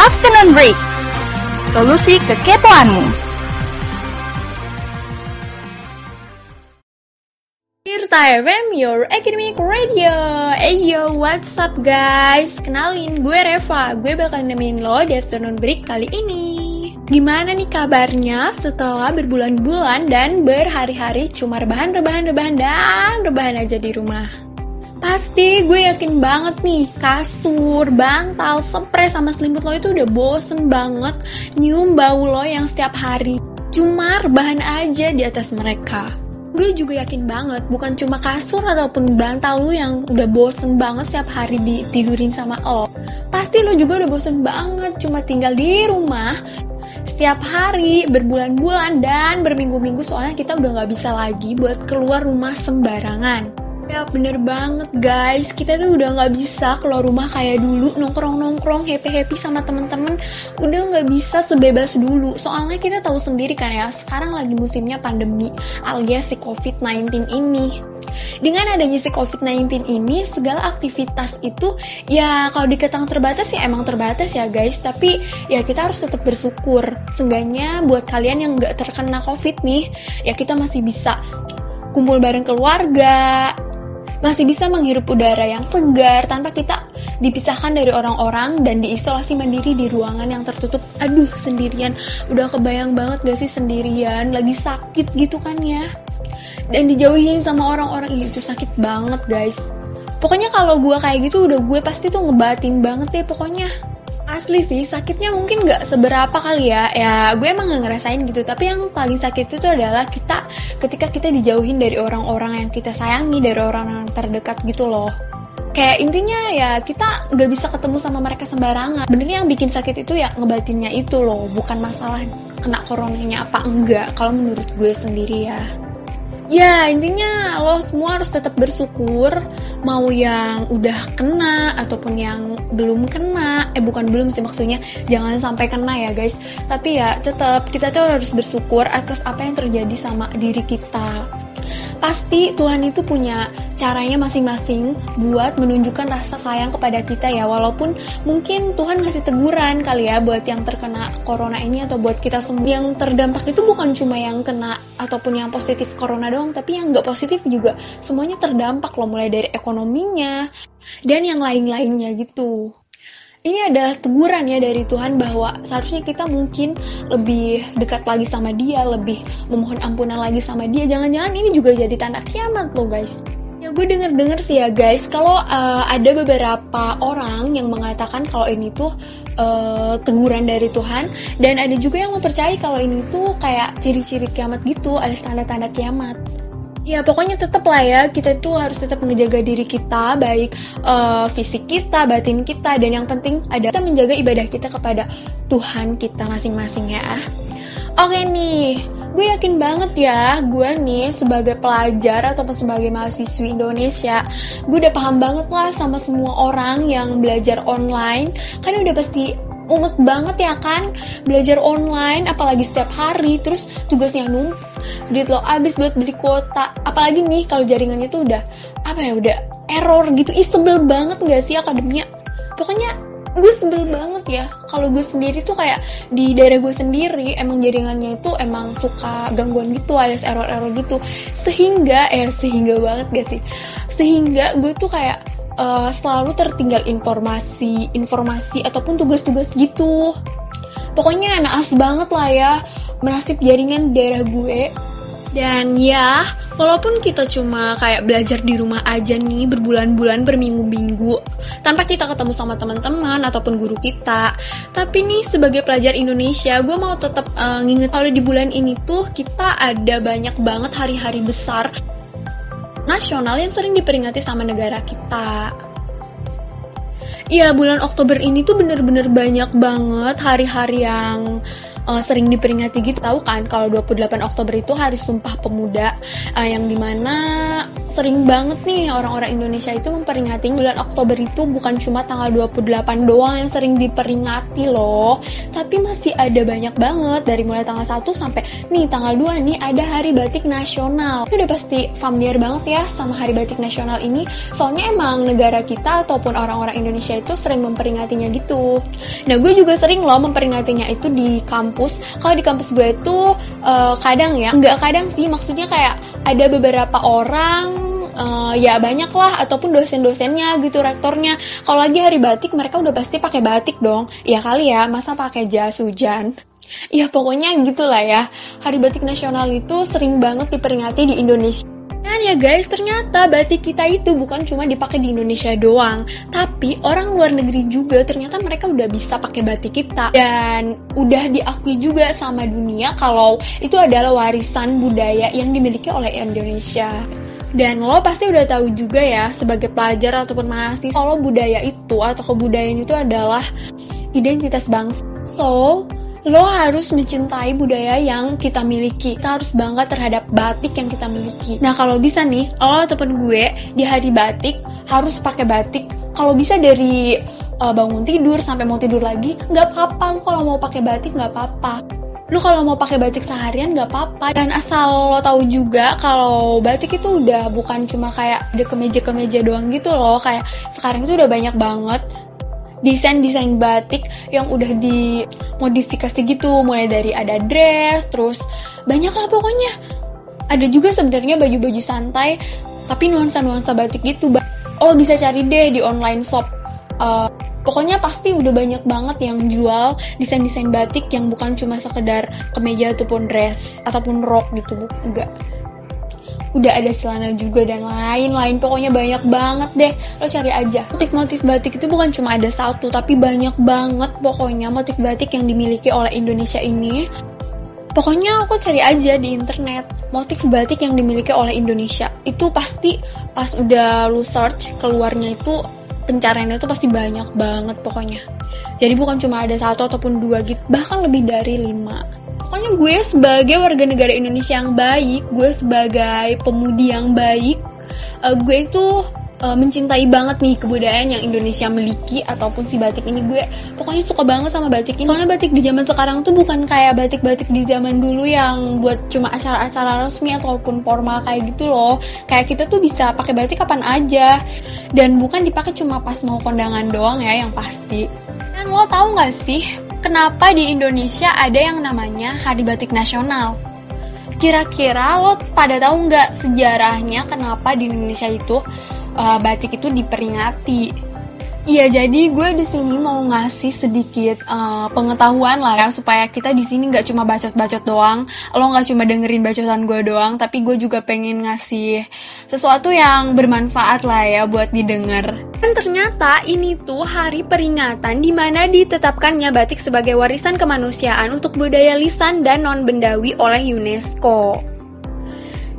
Afternoon Break. Solusi kekepoanmu. Tirta FM, your academic radio. Eyo, what's up guys? Kenalin, gue Reva. Gue bakal nemenin lo di afternoon break kali ini. Gimana nih kabarnya setelah berbulan-bulan dan berhari-hari cuma rebahan-rebahan-rebahan dan rebahan aja di rumah? Pasti gue yakin banget nih kasur, bantal, spray sama selimut lo itu udah bosen banget nyium bau lo yang setiap hari. Cuma rebahan aja di atas mereka. Gue juga yakin banget bukan cuma kasur ataupun bantal lo yang udah bosen banget setiap hari ditidurin sama lo. Pasti lo juga udah bosen banget cuma tinggal di rumah setiap hari, berbulan-bulan, dan berminggu-minggu soalnya kita udah gak bisa lagi buat keluar rumah sembarangan. Ya bener banget guys, kita tuh udah gak bisa keluar rumah kayak dulu nongkrong-nongkrong, happy-happy sama temen-temen udah gak bisa sebebas dulu. Soalnya kita tahu sendiri kan ya, sekarang lagi musimnya pandemi alias si COVID-19 ini. Dengan adanya si COVID-19 ini, segala aktivitas itu ya kalau dikatakan terbatas ya emang terbatas ya guys. Tapi ya kita harus tetap bersyukur. Seenggaknya buat kalian yang nggak terkena COVID nih, ya kita masih bisa kumpul bareng keluarga, masih bisa menghirup udara yang segar tanpa kita dipisahkan dari orang-orang dan diisolasi mandiri di ruangan yang tertutup. Aduh, sendirian. Udah kebayang banget gak sih sendirian, lagi sakit gitu kan ya? Dan dijauhin sama orang-orang. Itu sakit banget guys. Pokoknya kalau gue kayak gitu udah gue pasti tuh ngebatin banget deh pokoknya asli sih sakitnya mungkin nggak seberapa kali ya. Ya gue emang nggak ngerasain gitu. Tapi yang paling sakit itu adalah kita ketika kita dijauhin dari orang-orang yang kita sayangi dari orang-orang terdekat gitu loh. Kayak intinya ya kita nggak bisa ketemu sama mereka sembarangan. Benernya yang bikin sakit itu ya ngebatinnya itu loh. Bukan masalah kena coronanya apa enggak kalau menurut gue sendiri ya Ya intinya lo semua harus tetap bersyukur Mau yang udah kena ataupun yang belum kena. Eh bukan belum sih maksudnya Jangan sampai kena ya guys. Tapi ya tetap kita tuh harus bersyukur atas apa yang terjadi sama diri kita Pasti Tuhan itu punya caranya masing-masing buat menunjukkan rasa sayang kepada kita ya. Walaupun mungkin Tuhan ngasih teguran kali ya buat yang terkena corona ini atau buat kita semua yang terdampak itu bukan cuma yang kena ataupun yang positif corona doang tapi yang nggak positif juga semuanya terdampak loh mulai dari ekonominya dan yang lain-lainnya gitu ini adalah teguran ya dari Tuhan bahwa seharusnya kita mungkin lebih dekat lagi sama dia, lebih memohon ampunan lagi sama dia. Jangan-jangan ini juga jadi tanda kiamat loh guys. Ya gue denger-denger sih ya guys, kalau uh, ada beberapa orang yang mengatakan kalau ini tuh uh, teguran dari Tuhan dan ada juga yang mempercayai kalau ini tuh kayak ciri-ciri kiamat gitu, ada tanda-tanda kiamat. Ya pokoknya tetap lah ya kita tuh harus tetap menjaga diri kita baik uh, fisik kita, batin kita dan yang penting ada kita menjaga ibadah kita kepada Tuhan kita masing-masing ya. Oke nih, gue yakin banget ya gue nih sebagai pelajar ataupun sebagai mahasiswi Indonesia gue udah paham banget lah sama semua orang yang belajar online kan udah pasti umet banget ya kan? Belajar online apalagi setiap hari. Terus tugasnya numpuk duit lo abis buat beli kuota. Apalagi nih kalau jaringannya tuh udah apa ya udah error gitu. Ih banget gak sih akademinya pokoknya gue sebel banget ya. Kalau gue sendiri tuh kayak di daerah gue sendiri emang jaringannya itu emang suka gangguan gitu alias error-error gitu. Sehingga eh sehingga banget gak sih? Sehingga gue tuh kayak uh, selalu tertinggal informasi informasi ataupun tugas-tugas gitu. Pokoknya naas banget lah ya menasib jaringan daerah gue. Dan ya, walaupun kita cuma kayak belajar di rumah aja nih berbulan-bulan berminggu-minggu tanpa kita ketemu sama teman-teman ataupun guru kita, tapi nih sebagai pelajar Indonesia, gue mau tetap uh, nginget kalau di bulan ini tuh kita ada banyak banget hari-hari besar nasional yang sering diperingati sama negara kita. Iya, bulan Oktober ini tuh bener-bener banyak banget hari-hari yang uh, sering diperingati gitu tahu kan kalau 28 Oktober itu hari Sumpah Pemuda uh, yang di mana sering banget nih orang-orang Indonesia itu memperingati bulan Oktober itu bukan cuma tanggal 28 doang yang sering diperingati loh. Tapi masih ada banyak banget dari mulai tanggal 1 sampai nih tanggal 2 nih ada hari batik nasional. Itu udah pasti familiar banget ya sama hari batik nasional ini. Soalnya emang negara kita ataupun orang-orang Indonesia itu sering memperingatinya gitu. Nah gue juga sering loh memperingatinya itu di kampus. Kalau di kampus gue itu uh, kadang ya nggak kadang sih maksudnya kayak ada beberapa orang uh, ya banyak lah ataupun dosen-dosennya gitu rektornya. Kalau lagi hari batik mereka udah pasti pakai batik dong. Ya kali ya masa pakai jas hujan? Ya pokoknya gitulah ya. Hari batik nasional itu sering banget diperingati di Indonesia ya guys, ternyata batik kita itu bukan cuma dipakai di Indonesia doang, tapi orang luar negeri juga ternyata mereka udah bisa pakai batik kita dan udah diakui juga sama dunia kalau itu adalah warisan budaya yang dimiliki oleh Indonesia. Dan lo pasti udah tahu juga ya sebagai pelajar ataupun mahasiswa kalau budaya itu atau kebudayaan itu adalah identitas bangsa. So, lo harus mencintai budaya yang kita miliki. Kita harus bangga terhadap batik yang kita miliki. Nah, kalau bisa nih, lo ataupun gue di hari batik harus pakai batik. Kalau bisa dari uh, bangun tidur sampai mau tidur lagi, nggak apa-apa. Kalau mau pakai batik nggak apa-apa. Lu kalau mau pakai batik seharian nggak apa-apa. Dan asal lo tahu juga kalau batik itu udah bukan cuma kayak ada kemeja-kemeja doang gitu loh. Kayak sekarang itu udah banyak banget desain-desain batik yang udah dimodifikasi gitu. Mulai dari ada dress terus banyak lah pokoknya. Ada juga sebenarnya baju-baju santai tapi nuansa-nuansa batik gitu oh bisa cari deh di online shop. Uh, pokoknya pasti udah banyak banget yang jual desain-desain batik yang bukan cuma sekedar kemeja ataupun dress ataupun rok gitu enggak udah ada celana juga dan lain-lain pokoknya banyak banget deh lo cari aja motif-motif batik itu bukan cuma ada satu tapi banyak banget pokoknya motif batik yang dimiliki oleh Indonesia ini Pokoknya aku cari aja di internet motif batik yang dimiliki oleh Indonesia. Itu pasti pas udah lu search keluarnya itu pencariannya itu pasti banyak banget pokoknya. Jadi bukan cuma ada satu ataupun dua gitu, bahkan lebih dari lima. Gue sebagai warga negara Indonesia yang baik, gue sebagai pemudi yang baik, uh, gue itu uh, mencintai banget nih kebudayaan yang Indonesia miliki ataupun si batik ini gue pokoknya suka banget sama batik ini. Soalnya batik di zaman sekarang tuh bukan kayak batik-batik di zaman dulu yang buat cuma acara-acara resmi ataupun formal kayak gitu loh. Kayak kita tuh bisa pakai batik kapan aja dan bukan dipakai cuma pas mau kondangan doang ya yang pasti. Dan lo tau gak sih kenapa di Indonesia ada yang namanya Hari Batik Nasional. Kira-kira lo pada tahu nggak sejarahnya kenapa di Indonesia itu uh, batik itu diperingati? Iya, jadi gue di sini mau ngasih sedikit uh, pengetahuan lah ya supaya kita di sini nggak cuma bacot-bacot doang, lo nggak cuma dengerin bacotan gue doang, tapi gue juga pengen ngasih sesuatu yang bermanfaat lah ya buat didengar. Dan ternyata ini tuh hari peringatan di mana ditetapkannya batik sebagai warisan kemanusiaan untuk budaya lisan dan non bendawi oleh UNESCO.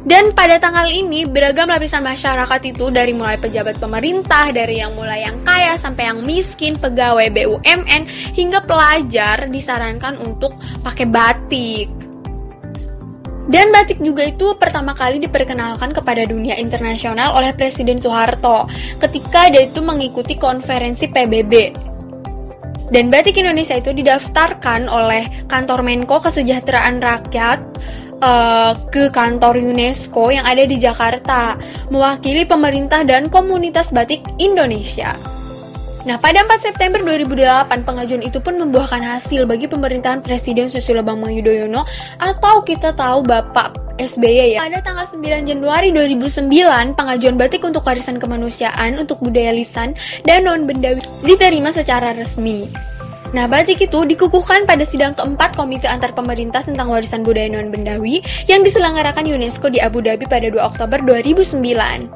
Dan pada tanggal ini, beragam lapisan masyarakat itu dari mulai pejabat pemerintah, dari yang mulai yang kaya sampai yang miskin, pegawai BUMN, hingga pelajar disarankan untuk pakai batik. Dan batik juga itu pertama kali diperkenalkan kepada dunia internasional oleh Presiden Soeharto ketika dia itu mengikuti konferensi PBB. Dan batik Indonesia itu didaftarkan oleh Kantor Menko Kesejahteraan Rakyat uh, ke kantor UNESCO yang ada di Jakarta, mewakili pemerintah dan komunitas batik Indonesia. Nah, pada 4 September 2008, pengajuan itu pun membuahkan hasil bagi pemerintahan Presiden Susilo Bambang Yudhoyono atau kita tahu Bapak SBY ya. Pada tanggal 9 Januari 2009, pengajuan batik untuk warisan kemanusiaan untuk budaya lisan dan non-bendawi diterima secara resmi. Nah, batik itu dikukuhkan pada sidang keempat Komite Antar Pemerintah tentang Warisan Budaya Non-Bendawi yang diselenggarakan UNESCO di Abu Dhabi pada 2 Oktober 2009.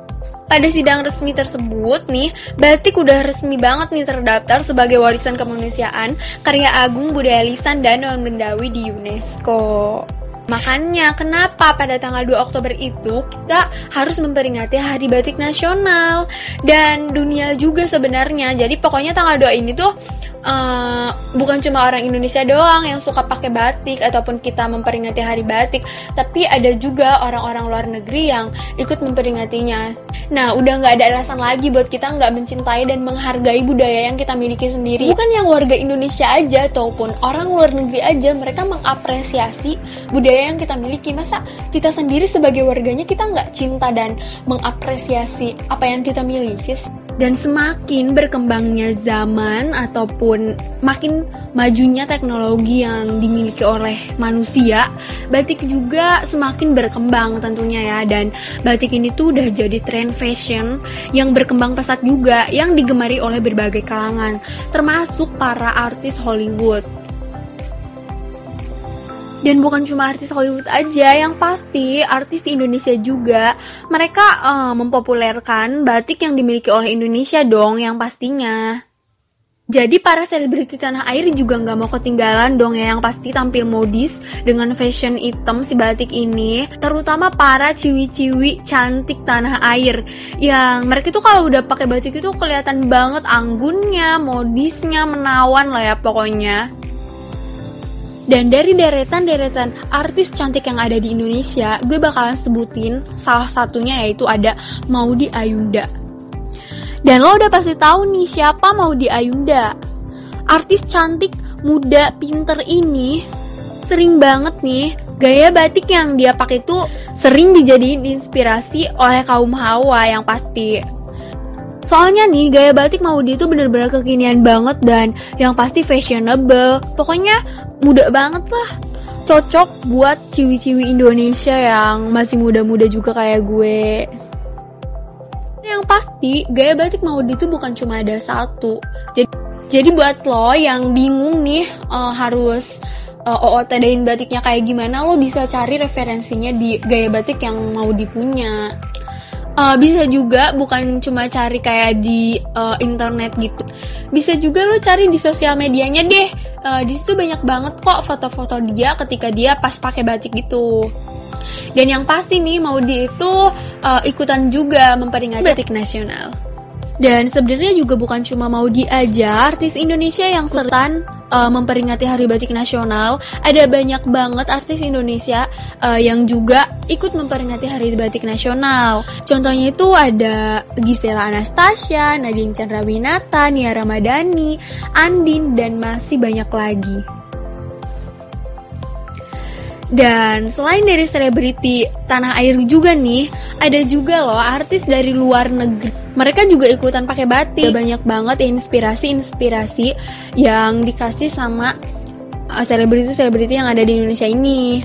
Pada sidang resmi tersebut nih, batik udah resmi banget nih terdaftar sebagai warisan kemanusiaan karya agung budaya lisan dan non-bendawi di UNESCO. Makanya kenapa pada tanggal 2 Oktober itu kita harus memperingati Hari Batik Nasional dan dunia juga sebenarnya. Jadi pokoknya tanggal 2 ini tuh uh, bukan cuma orang Indonesia doang yang suka pakai batik ataupun kita memperingati hari batik, tapi ada juga orang-orang luar negeri yang ikut memperingatinya. Nah, udah nggak ada alasan lagi buat kita nggak mencintai dan menghargai budaya yang kita miliki sendiri. Bukan yang warga Indonesia aja ataupun orang luar negeri aja, mereka mengapresiasi budaya yang kita miliki. Masa kita sendiri sebagai warganya kita nggak cinta dan mengapresiasi apa yang kita miliki? Dan semakin berkembangnya zaman ataupun makin majunya teknologi yang dimiliki oleh manusia, batik juga semakin berkembang tentunya ya. Dan batik ini tuh udah jadi tren fashion yang berkembang pesat juga, yang digemari oleh berbagai kalangan, termasuk para artis Hollywood. Dan bukan cuma artis Hollywood aja, yang pasti artis Indonesia juga mereka uh, mempopulerkan batik yang dimiliki oleh Indonesia dong, yang pastinya. Jadi para selebriti tanah air juga nggak mau ketinggalan dong ya yang pasti tampil modis dengan fashion item si batik ini. Terutama para ciwi-ciwi cantik tanah air yang mereka tuh kalau udah pakai batik itu kelihatan banget anggunnya, modisnya, menawan lah ya pokoknya. Dan dari deretan-deretan artis cantik yang ada di Indonesia, gue bakalan sebutin salah satunya yaitu ada Maudi Ayunda. Dan lo udah pasti tahu nih siapa Maudi Ayunda. Artis cantik, muda, pinter ini sering banget nih gaya batik yang dia pakai tuh sering dijadiin inspirasi oleh kaum hawa yang pasti. Soalnya nih, gaya batik Maudi itu bener-bener kekinian banget dan yang pasti fashionable. Pokoknya muda banget lah. Cocok buat ciwi-ciwi Indonesia yang masih muda-muda juga kayak gue. Yang pasti, gaya batik Maudi itu bukan cuma ada satu. Jadi, jadi buat lo yang bingung nih uh, harus uh, OOTD-in batiknya kayak gimana, lo bisa cari referensinya di gaya batik yang mau dipunya. Uh, bisa juga bukan cuma cari kayak di uh, internet gitu. Bisa juga lo cari di sosial medianya deh. Uh, di situ banyak banget kok foto-foto dia ketika dia pas pakai batik gitu. Dan yang pasti nih Maudi itu uh, ikutan juga memperingati batik nasional. Dan sebenarnya juga bukan cuma Maudi aja, artis Indonesia yang sertan uh, memperingati Hari Batik Nasional. Ada banyak banget artis Indonesia uh, yang juga ikut memperingati Hari Batik Nasional. Contohnya itu ada Gisela Anastasia, Nadine Chandrawinata, Nia Ramadhani, Andin, dan masih banyak lagi. Dan selain dari selebriti tanah air juga nih, ada juga loh artis dari luar negeri. Mereka juga ikutan pakai batik. Banyak banget inspirasi-inspirasi yang dikasih sama uh, selebriti-selebriti yang ada di Indonesia ini.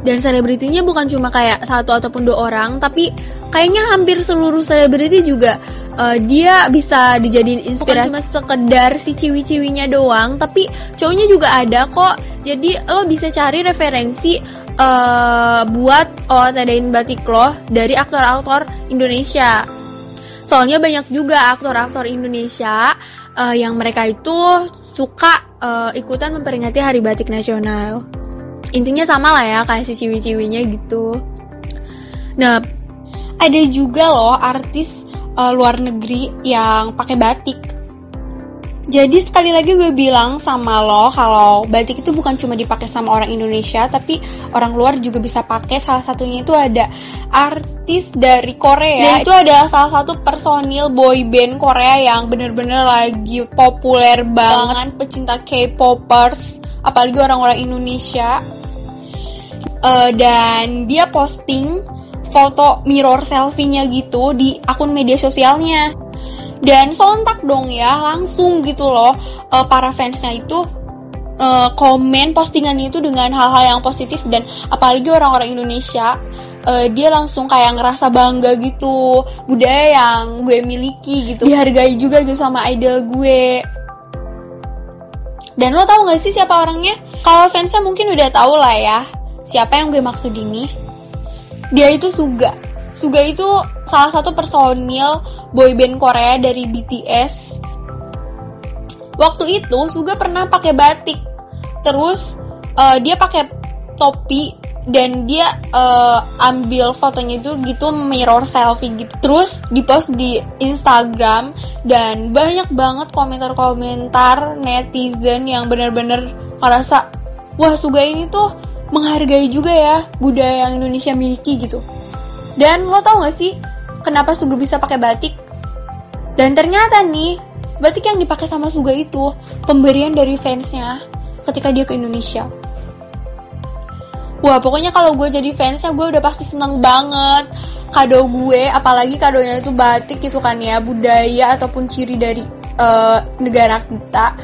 Dan selebritinya bukan cuma kayak satu ataupun dua orang, tapi kayaknya hampir seluruh selebriti juga uh, dia bisa dijadiin inspirasi Bukan cuma sekedar si ciwi-ciwinya doang tapi cowoknya juga ada kok. Jadi lo bisa cari referensi uh, buat OOTD-in batik lo dari aktor-aktor Indonesia. Soalnya banyak juga aktor-aktor Indonesia uh, yang mereka itu suka uh, ikutan memperingati Hari Batik Nasional. Intinya sama lah ya kayak si ciwi-ciwinya gitu. Nah ada juga loh artis uh, luar negeri yang pakai batik. Jadi sekali lagi gue bilang sama lo kalau batik itu bukan cuma dipakai sama orang Indonesia tapi orang luar juga bisa pakai. Salah satunya itu ada artis dari Korea. Dan itu adalah salah satu personil boy band Korea yang bener-bener lagi populer banget pecinta K-popers, apalagi orang-orang Indonesia. Uh, dan dia posting foto mirror selfie-nya gitu di akun media sosialnya. Dan sontak dong ya, langsung gitu loh uh, para fansnya itu uh, komen postingannya itu dengan hal-hal yang positif dan apalagi orang-orang Indonesia uh, dia langsung kayak ngerasa bangga gitu budaya yang gue miliki gitu dihargai juga gitu sama idol gue dan lo tau gak sih siapa orangnya? Kalau fansnya mungkin udah tau lah ya siapa yang gue maksud ini dia itu Suga. Suga itu salah satu personil boyband Korea dari BTS waktu itu Suga pernah pakai batik. Terus uh, dia pakai topi dan dia uh, ambil fotonya itu gitu mirror selfie gitu. Terus dipost di Instagram dan banyak banget komentar-komentar netizen yang bener-bener ngerasa wah Suga ini tuh menghargai juga ya budaya yang Indonesia miliki gitu. Dan lo tau gak sih kenapa Suga bisa pakai batik? Dan ternyata nih batik yang dipakai sama Suga itu pemberian dari fansnya ketika dia ke Indonesia. Wah pokoknya kalau gue jadi fansnya gue udah pasti seneng banget. Kado gue, apalagi kadonya itu batik gitu kan ya Budaya ataupun ciri dari uh, negara kita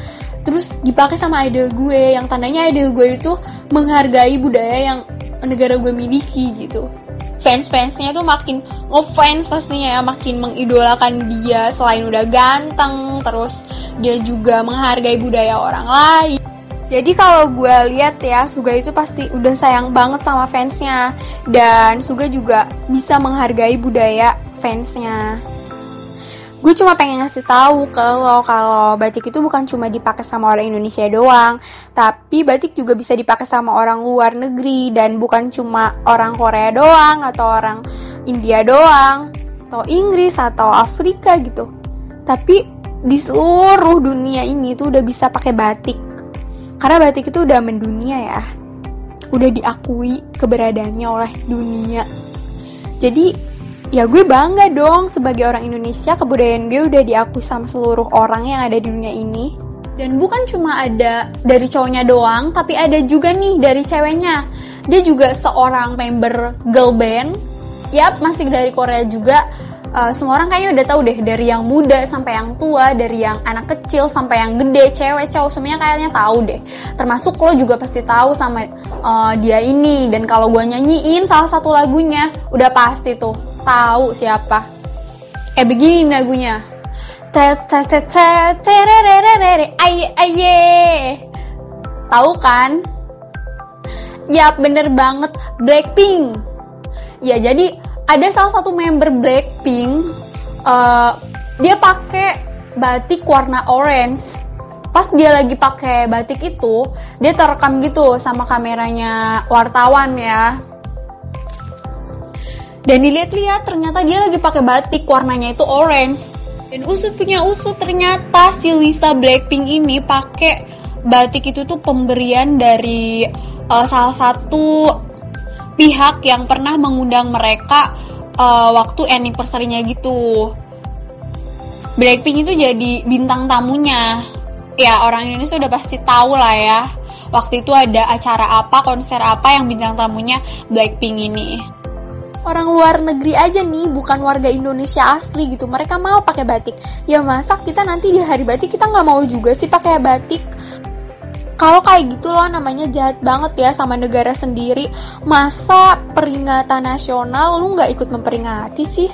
Terus dipakai sama idol gue Yang tandanya idol gue itu menghargai budaya yang negara gue miliki gitu. Fans-fansnya tuh makin ngefans pastinya ya Makin mengidolakan dia Selain udah ganteng Terus dia juga menghargai budaya orang lain. Jadi kalau gue lihat ya, Suga itu pasti udah sayang banget sama fansnya. Dan Suga juga bisa menghargai budaya fansnya. Gue cuma pengen ngasih tahu lo kalau batik itu bukan cuma dipakai sama orang Indonesia doang, tapi batik juga bisa dipakai sama orang luar negeri dan bukan cuma orang Korea doang atau orang India doang atau Inggris atau Afrika gitu. Tapi di seluruh dunia ini tuh udah bisa pakai batik karena batik itu udah mendunia ya. Udah diakui keberadaannya oleh dunia. Jadi ya gue bangga dong sebagai orang Indonesia kebudayaan gue udah diakui sama seluruh orang yang ada di dunia ini. Dan bukan cuma ada dari cowoknya doang, tapi ada juga nih dari ceweknya. Dia juga seorang member girl band. Yap, masih dari Korea juga uh, semua orang kayaknya udah tahu deh dari yang muda sampai yang tua, dari yang anak kecil sampai yang gede, cewek, cowok semuanya kayaknya tahu deh. Termasuk lo juga pasti tahu sama uh, dia ini dan kalau gue nyanyiin salah satu lagunya udah pasti tuh tahu siapa. Kayak begini lagunya. Aye aye. Tahu kan? Ya bener banget Blackpink. Ya jadi ada salah satu member Blackpink uh, dia pakai batik warna orange pas dia lagi pakai batik itu dia terekam gitu sama kameranya wartawan ya dan dilihat-lihat ternyata dia lagi pakai batik warnanya itu orange dan usut punya usut ternyata si Lisa Blackpink ini pakai batik itu tuh pemberian dari uh, salah satu pihak yang pernah mengundang mereka uh, waktu anniversary-nya gitu. Blackpink itu jadi bintang tamunya. Ya orang Indonesia udah pasti tahu lah ya. Waktu itu ada acara apa, konser apa yang bintang tamunya Blackpink ini. Orang luar negeri aja nih, bukan warga Indonesia asli gitu. Mereka mau pakai batik. Ya masa kita nanti di hari batik kita nggak mau juga sih pakai batik kalau kayak gitu loh namanya jahat banget ya sama negara sendiri masa peringatan nasional lu nggak ikut memperingati sih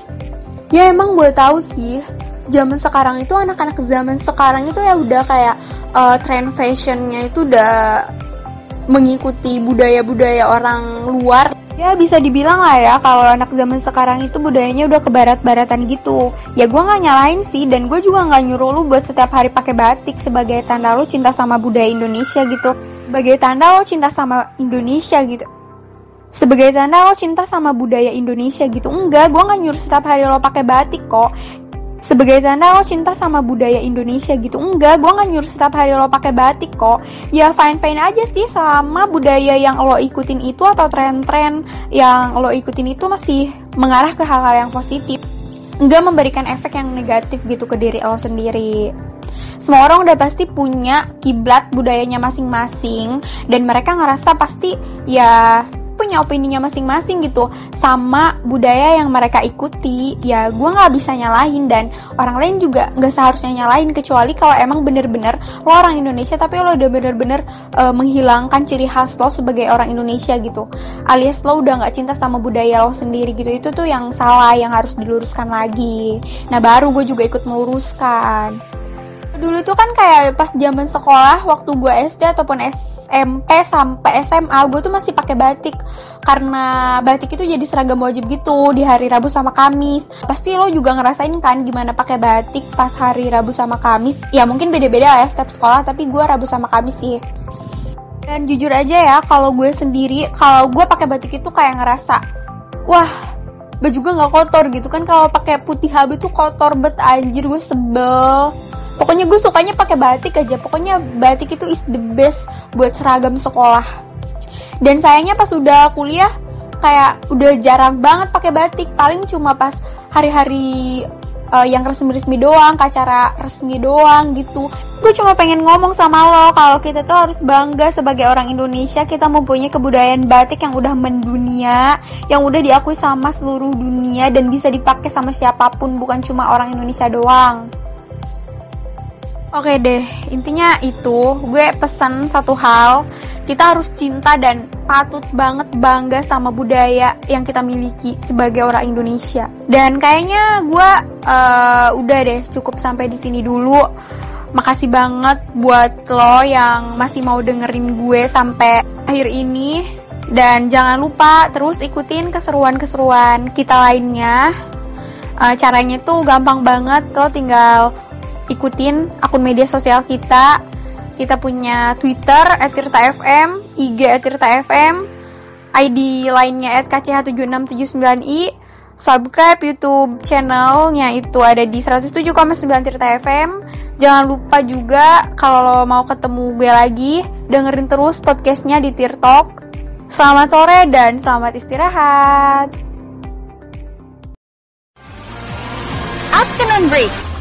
ya emang gue tahu sih zaman sekarang itu anak-anak zaman sekarang itu ya udah kayak uh, trend fashionnya itu udah mengikuti budaya-budaya orang luar Ya bisa dibilang lah ya kalau anak zaman sekarang itu budayanya udah kebarat-baratan gitu. Ya gue nggak nyalain sih dan gue juga nggak nyuruh lu buat setiap hari pakai batik sebagai tanda lu cinta sama budaya Indonesia gitu. Sebagai tanda lo cinta sama Indonesia gitu. Sebagai tanda lo cinta sama budaya Indonesia gitu. Enggak, gue nggak nyuruh setiap hari lo pakai batik kok sebagai tanda lo cinta sama budaya Indonesia gitu enggak gue nggak nyuruh setiap hari lo pakai batik kok. Ya fine fine aja sih selama budaya yang lo ikutin itu atau tren-tren yang lo ikutin itu masih mengarah ke hal-hal yang positif. Enggak memberikan efek yang negatif gitu ke diri lo sendiri. Semua orang udah pasti punya kiblat budayanya masing-masing dan mereka ngerasa pasti ya punya opininya masing-masing gitu sama budaya yang mereka ikuti ya gue nggak bisa nyalahin dan orang lain juga nggak seharusnya nyalahin kecuali kalau emang bener-bener lo orang Indonesia tapi lo udah bener-bener uh, menghilangkan ciri khas lo sebagai orang Indonesia gitu. Alias lo udah nggak cinta sama budaya lo sendiri gitu itu tuh yang salah yang harus diluruskan lagi. Nah baru gue juga ikut meluruskan dulu tuh kan kayak pas zaman sekolah waktu gue SD ataupun SMP sampai SMA gue tuh masih pakai batik karena batik itu jadi seragam wajib gitu di hari Rabu sama Kamis pasti lo juga ngerasain kan gimana pakai batik pas hari Rabu sama Kamis ya mungkin beda-beda ya setiap sekolah tapi gue Rabu sama Kamis sih Dan jujur aja ya, kalau gue sendiri, kalau gue pakai batik itu kayak ngerasa, wah, baju gue nggak kotor gitu kan. Kalau pakai putih habis tuh kotor bet anjir, gue sebel. Pokoknya gue sukanya pakai batik aja. Pokoknya batik itu is the best buat seragam sekolah. Dan sayangnya pas udah kuliah kayak udah jarang banget pakai batik. Paling cuma pas hari-hari uh, yang resmi-resmi doang, ke acara resmi doang gitu. Gue cuma pengen ngomong sama lo kalau kita tuh harus bangga sebagai orang Indonesia kita mempunyai kebudayaan batik yang udah mendunia, yang udah diakui sama seluruh dunia dan bisa dipakai sama siapa pun bukan cuma orang Indonesia doang. Oke deh, intinya itu gue pesan satu hal, kita harus cinta dan patut banget bangga sama budaya yang kita miliki sebagai orang Indonesia. Dan kayaknya gue uh, udah deh cukup sampai di sini dulu. Makasih banget buat lo yang masih mau dengerin gue sampai akhir ini. Dan jangan lupa terus ikutin keseruan-keseruan kita lainnya. Uh, caranya tuh gampang banget, lo tinggal ikutin akun media sosial kita. Kita punya Twitter @tirta_fm, IG @tirta_fm, ID lainnya @kch7679i, subscribe YouTube channelnya itu ada di 107,9 Tirta FM. Jangan lupa juga kalau mau ketemu gue lagi, dengerin terus podcastnya di Tirtok. Selamat sore dan selamat istirahat. Afternoon break